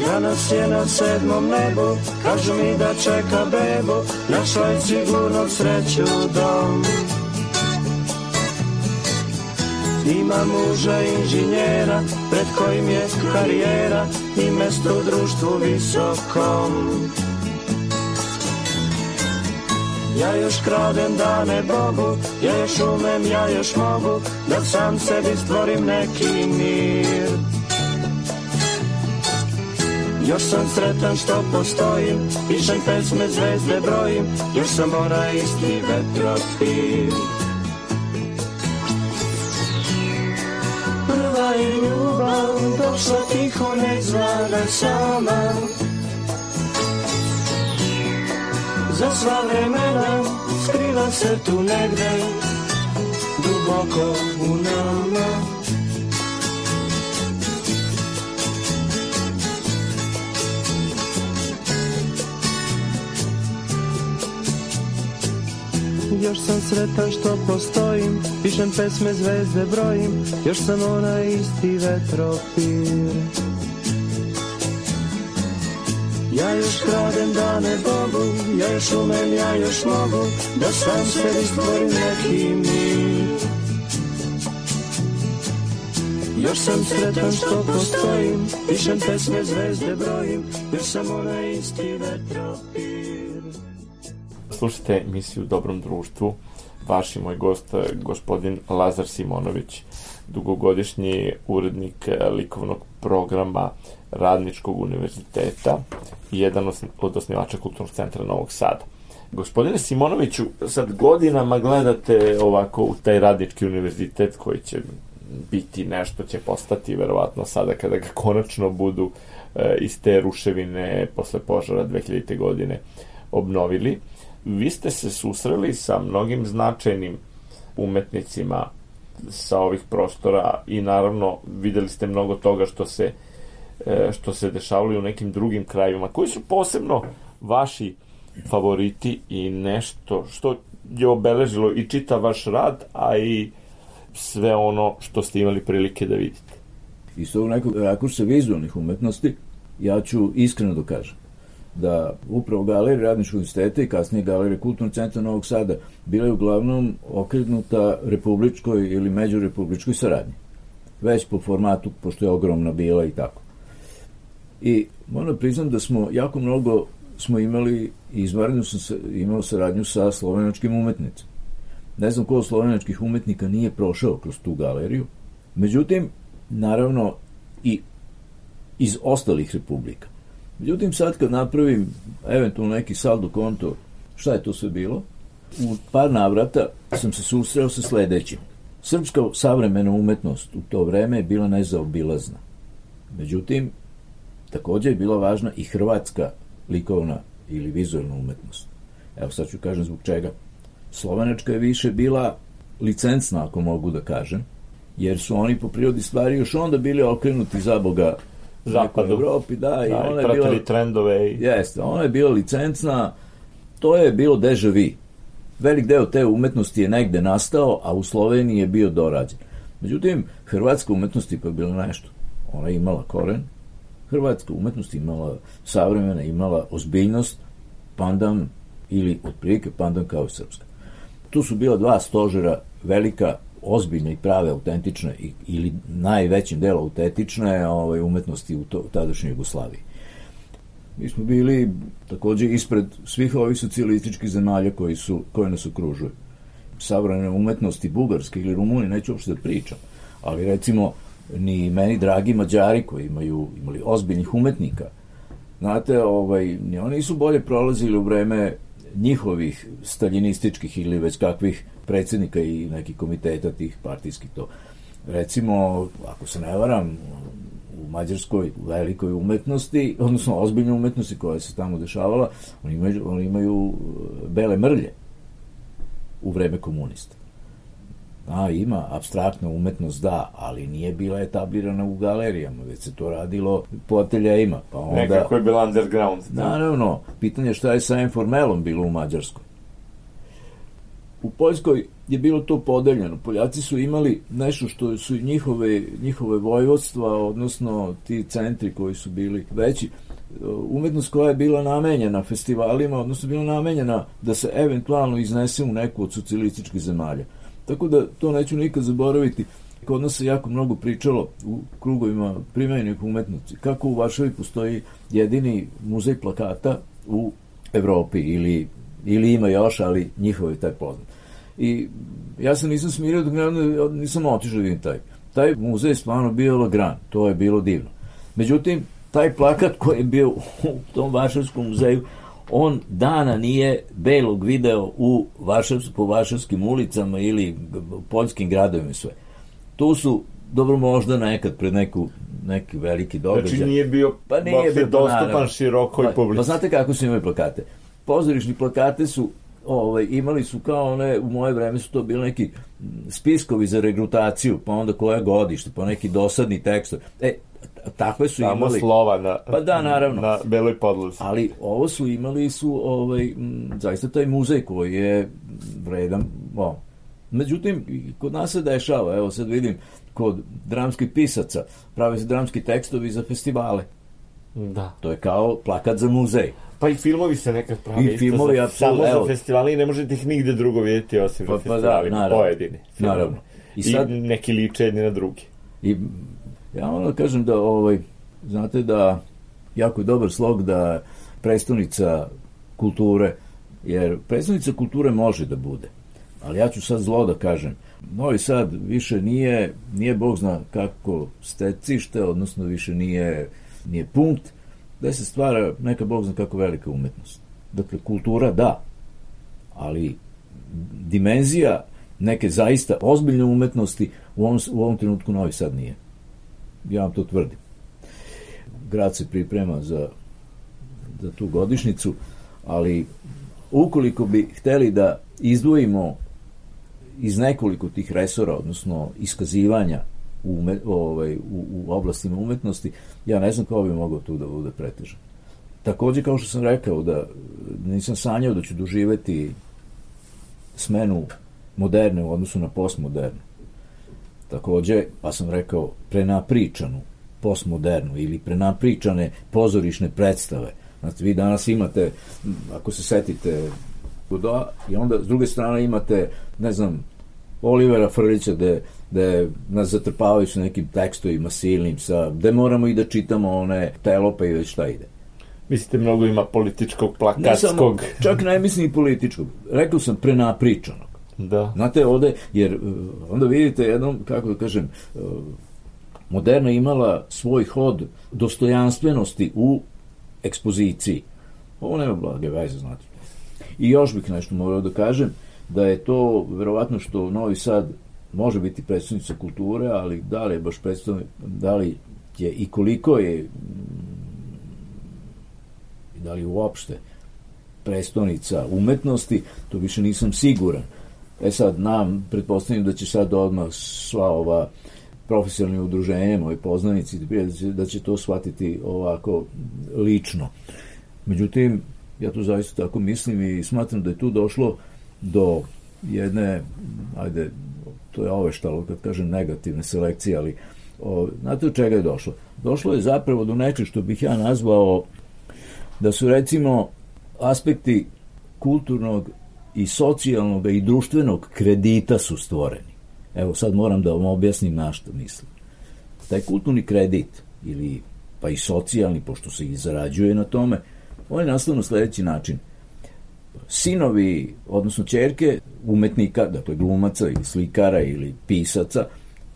Danas je na sedmom nebu Kažu mi da čeka bebu Našla je sigurno sreću dom. Ima muža inženjera Pred kojim je karijera I mesto u društvu visokom Ja još kradem dane Bogu Ja još umem, ja još mogu Da sam sebi stvorim neki mir. Još sam sretan što postojim Pišem pesme, zvezde brojim Još sam onaj isti vetropil Prva je ljubav Došla tiho nezvana sama Za sva vremena Skriva se tu negde Duboko u nama. Još sam sretan što postojim Pišem pesme, zvezde brojim Još sam onaj isti vetropir Ja još kradem dane Bogu Ja još umem, ja još mogu Da sam sebi stvorim neki mir Još sam sretan što postojim Pišem pesme, zvezde brojim Još sam onaj isti vetropir slušate emisiju Dobrom društvu. Vaš i moj gost, gospodin Lazar Simonović, dugogodišnji urednik likovnog programa Radničkog univerziteta i jedan od osnivača Kulturnog centra Novog Sada. Gospodine Simonoviću, sad godinama gledate ovako u taj Radnički univerzitet koji će biti nešto, će postati verovatno sada kada ga konačno budu e, iz te ruševine posle požara 2000. godine obnovili vi ste se susreli sa mnogim značajnim umetnicima sa ovih prostora i naravno videli ste mnogo toga što se što se dešavalo u nekim drugim krajevima. Koji su posebno vaši favoriti i nešto što je obeležilo i čita vaš rad, a i sve ono što ste imali prilike da vidite? Iz tog nekog rakursa vizualnih umetnosti ja ću iskreno da kažem da upravo galerija Radničkog universiteta i kasnije galerija Kulturnog centra Novog Sada bile uglavnom okrenuta republičkoj ili međurepubličkoj saradnji. već po formatu, pošto je ogromna bila i tako. I moram priznam da smo jako mnogo smo imali, izvarno sam se, imao saradnju sa slovenačkim umetnicima. Ne znam ko od slovenačkih umetnika nije prošao kroz tu galeriju. Međutim, naravno, i iz ostalih republika. Međutim, sad kad napravim eventualno neki saldo konto, šta je to sve bilo? U par navrata sam se susreo sa sledećim. Srpska savremena umetnost u to vreme je bila nezaobilazna. Međutim, takođe je bila važna i hrvatska likovna ili vizualna umetnost. Evo sad ću kažem zbog čega. Slovenačka je više bila licencna, ako mogu da kažem, jer su oni po prirodi stvari još onda bili okrenuti za Boga Zapadu. Evropi, da, Da, i ona i je bila... trendove i... Jeste, ona je bila licencna, to je bilo deja vu. Velik deo te umetnosti je negde nastao, a u Sloveniji je bio dorađen. Međutim, hrvatska umetnost je ipak bila nešto. Ona je imala koren, hrvatska umetnost imala savremena, imala ozbiljnost, pandan ili otprilike pandan kao i srpska. Tu su bila dva stožera, velika, ozbiljne i prave, autentične ili najvećim delo autentične ovaj, umetnosti u, to, u tadašnjoj Jugoslaviji. Mi smo bili takođe ispred svih ovih socijalističkih zemalja koji su, koje nas okružuju. Savrane umetnosti Bugarske ili Rumuni, neću uopšte da pričam, ali recimo ni meni dragi Mađari koji imaju imali ozbiljnih umetnika. Znate, ovaj, ni oni nisu bolje prolazili u vreme njihovih staljinističkih ili već kakvih predsednika i nekih komiteta tih partijskih to. Recimo, ako se ne varam, u mađarskoj velikoj umetnosti, odnosno ozbiljnoj umetnosti koja se tamo dešavala, oni imaju, oni imaju e, bele mrlje u vreme komunista. A, ima abstraktna umetnost, da, ali nije bila etablirana u galerijama, već se to radilo po ateljejima. Pa onda, Nekako je bila underground. Da. Naravno, pitanje je šta je sa informelom bilo u Mađarskoj. U Poljskoj je bilo to podeljeno. Poljaci su imali nešto što su njihove, njihove vojvodstva, odnosno ti centri koji su bili veći, umetnost koja je bila namenjena festivalima, odnosno bila namenjena da se eventualno iznese u neku od socijalističkih zemalja. Tako da to neću nikad zaboraviti. Kod nas se jako mnogo pričalo u krugovima primenjenih umetnosti. Kako u Varšavi postoji jedini muzej plakata u Evropi ili, ili ima još, ali njihov je taj poznat. I ja se nisam smirio dok nisam otišao da vidim taj. Taj muzej je stvarno bio lagran, to je bilo divno. Međutim, taj plakat koji je bio u tom Varšavskom muzeju, on dana nije belog video u Varšavs, po Varšavskim ulicama ili poljskim gradovima sve. Tu su dobro možda nekad pred neku neki veliki događaj. Znači nije bio pa nije bio dostupan naravno. širokoj pa, publici. Pa znate kako su imali plakate? Pozorišni plakate su ovaj, imali su kao one, u moje vreme su to bili neki spiskovi za regrutaciju, pa onda koje godište, pa neki dosadni tekst. E, takve su Samo imali. slova na, Pa da, naravno. na beloj podlozi. Ali ovo su imali su ovaj, m, zaista taj muzej koji je vredan. O. Međutim, i kod nas se dešava, evo sad vidim, kod dramskih pisaca prave se dramski tekstovi za festivale. Da. To je kao plakat za muzej. Pa i filmovi se nekad prave I filmovi, za, apsolutno, samo evo. za festivali i ne možete ih nigde drugo vidjeti osim Pa- na pa da, naravno. pojedini. filmovi. Naravno. I I, sad- neki liče jedni na drugi. I ja ono kažem da ovaj znate da jako je dobar slog da prestonica kulture jer prestonica kulture može da bude. Ali ja ću sad zlo da kažem. Novi Sad više nije, nije Bog zna kako stecište, odnosno više nije, nije punkt, gde se stvara neka Bog zna kako velika umetnost. Dakle, kultura da, ali dimenzija neke zaista ozbiljne umetnosti u ovom, u ovom trenutku Novi Sad nije. Ja vam to tvrdim. Grad se priprema za, za tu godišnicu, ali ukoliko bi hteli da izdvojimo iz nekoliko tih resora, odnosno iskazivanja u, ume, ovaj, u, u oblastima umetnosti, ja ne znam kao bi mogao tu da bude pretežan. Takođe, kao što sam rekao, da nisam sanjao da ću doživeti smenu moderne u odnosu na postmodernu. Takođe, pa sam rekao, prenapričanu postmodernu ili prenapričane pozorišne predstave. Znate, vi danas imate, ako se setite Godoa, i onda s druge strane imate, ne znam, Olivera Frlića gde, gde nas zatrpavaju sa nekim tekstovima silnim, sa, gde moramo i da čitamo one telope i već šta ide. Mislite, mnogo ima političkog, Ne plakatskog. samo, čak ne mislim i političkog. Rekao sam prenapričanog. Da. Znate, ovde, jer uh, onda vidite jednom, kako da kažem, uh, moderna imala svoj hod dostojanstvenosti u ekspoziciji. Ovo nema blage veze, znate. I još bih nešto morao da kažem, da je to verovatno što Novi Sad može biti predstavnica kulture, ali da li je baš predstavnik, da li je i koliko je da li uopšte prestonica umetnosti, to više nisam siguran. E sad, nam, pretpostavljam da će sad odmah sva ova profesionalni udruženja, moji poznanici, da će to shvatiti ovako lično. Međutim, ja to zaista tako mislim i smatram da je tu došlo do jedne, ajde, to je oveštalo kad kažem negativne selekcije, ali o, znate od čega je došlo? Došlo je zapravo do nečeg što bih ja nazvao da su recimo aspekti kulturnog i socijalnog i društvenog kredita su stvoreni. Evo sad moram da vam objasnim na što mislim. Taj kulturni kredit ili pa i socijalni, pošto se i zarađuje na tome, on je nastao na sledeći način. Sinovi, odnosno čerke umetnika, dakle glumaca ili slikara ili pisaca,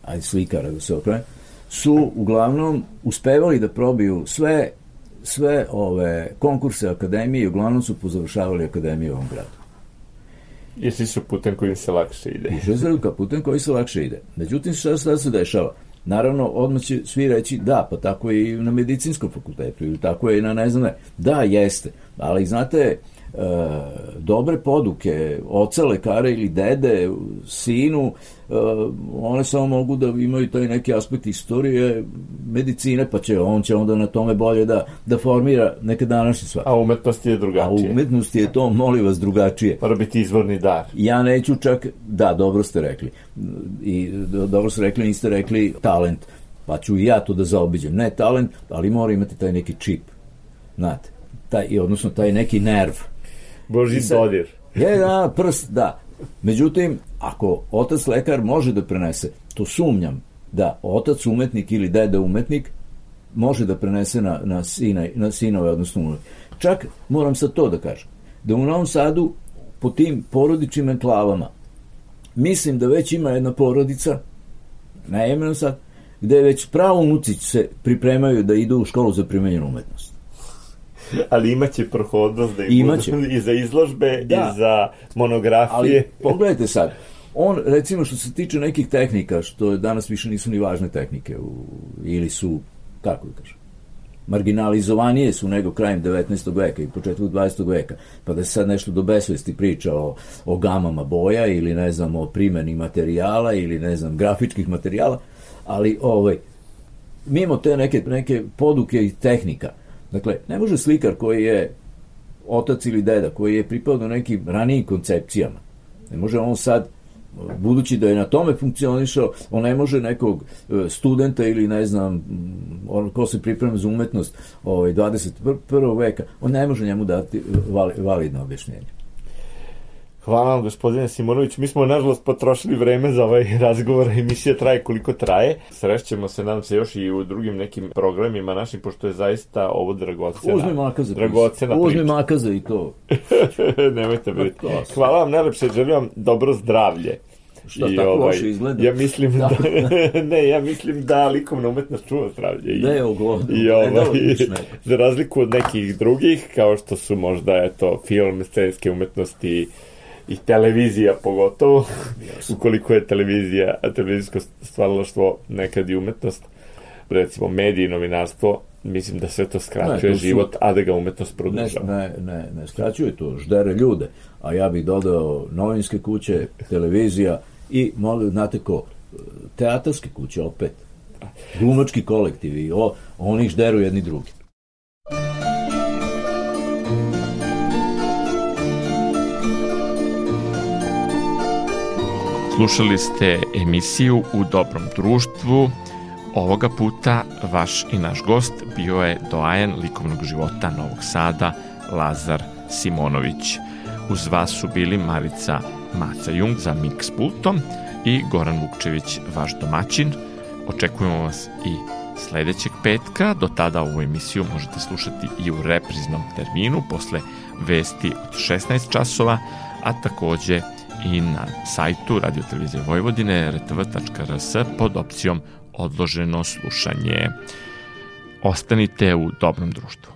ajde slikara da se okrene, su uglavnom uspevali da probiju sve sve ove konkurse akademije i uglavnom su pozavršavali akademiju u ovom gradu. I svi su putem kojim se lakše ide. I žezreluka putem koji se lakše ide. Međutim, šta, šta se dešava? Naravno, odmah će svi reći da, pa tako je i na medicinskom fakultetu ili tako je i na ne znam ne. Da, jeste. Ali znate, e, dobre poduke, oca lekara ili dede, sinu, e, one samo mogu da imaju taj neki aspekt istorije medicine, pa će on će onda na tome bolje da, da formira neke današnje stvari. A umetnost je A drugačije. u umetnosti je to, molim vas, drugačije. Mora biti izvorni dar. Ja neću čak, da, dobro ste rekli. I do- dobro ste rekli, niste rekli talent. Pa ću i ja to da zaobiđem. Ne talent, ali mora imati taj neki čip. Znate, taj, odnosno taj neki nerv. Boži sad- dodir. Je, da, prst, da. Međutim, ako otac lekar može da prenese, to sumnjam da otac umetnik ili deda umetnik može da prenese na, na, sina, na sinove, odnosno unuke. Čak moram sad to da kažem, da u Novom Sadu po tim porodičnim enklavama mislim da već ima jedna porodica, ne imenom sad, gde već pravo unuci se pripremaju da idu u školu za primenjenu umetnost. Ali imaće prohodnost da Imaće. i za izložbe, Da. i za monografije. Ali pogledajte sad, on recimo što se tiče nekih tehnika, što je danas više nisu ni važne tehnike u, ili su, kako da kažem, marginalizovanije su nego krajem 19. veka i početku 20. veka, pa da se sad nešto do besvesti priča o, o gamama boja ili ne znam o primeni materijala ili ne znam grafičkih materijala, ali ovaj, mimo te neke, neke poduke i tehnika, dakle, ne može slikar koji je otac ili deda koji je pripao do nekim ranijim koncepcijama. Ne može on sad budući da je na tome funkcionišao, on ne može nekog e, studenta ili ne znam, m, on ko se priprema za umetnost ovaj, 21. veka, on ne može njemu dati vali, validno objašnjenje. Hvala vam, gospodine Simonović. Mi smo, nažalost, potrošili vreme za ovaj razgovor. Emisija traje koliko traje. Srećemo se, nadam se, još i u drugim nekim programima našim, pošto je zaista ovo dragocena. Uzmi makaza. Dragocena Uzmi priča. makaza i to. Nemojte biti. Pa Hvala vam najlepše, želim vam dobro zdravlje. Šta tako loše izgleda? Ja mislim da, Da. ne, ja mislim da likovna umetnost čuva zdravlje. I, Da oglodu. I ovaj, za razliku od nekih drugih, kao što su možda eto, film, scenske umetnosti i televizija pogotovo, ukoliko je televizija, a televizijsko stvaralaštvo nekad i umetnost, recimo mediji i novinarstvo, mislim da sve to skraćuje Ne, to su- život, a da ga umetnost Ne, produžava. ne, ne, ne skraćuje to, ždere ljude. A ja bih dodao novinske kuće, televizija i, molim, znate ko, teatarske kuće opet. Glumački kolektivi, o, oni žderu jedni drugi. Slušali ste emisiju U dobrom društvu. Ovoga puta vaš i naš gost bio je doajen likovnog života Novog Sada, Lazar Simonović. Uz vas su bili Marica Maca Jung za Mix pultom i Goran Vukčević, vaš domaćin. Očekujemo vas i sledećeg petka. Do tada ovu emisiju možete slušati i u repriznom terminu posle vesti od 16 časova, a takođe i na sajtu Radio Televizije Vojvodine rtv.rs pod opcijom odloženo slušanje. Ostanite u dobrom društvu.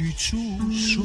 去处，书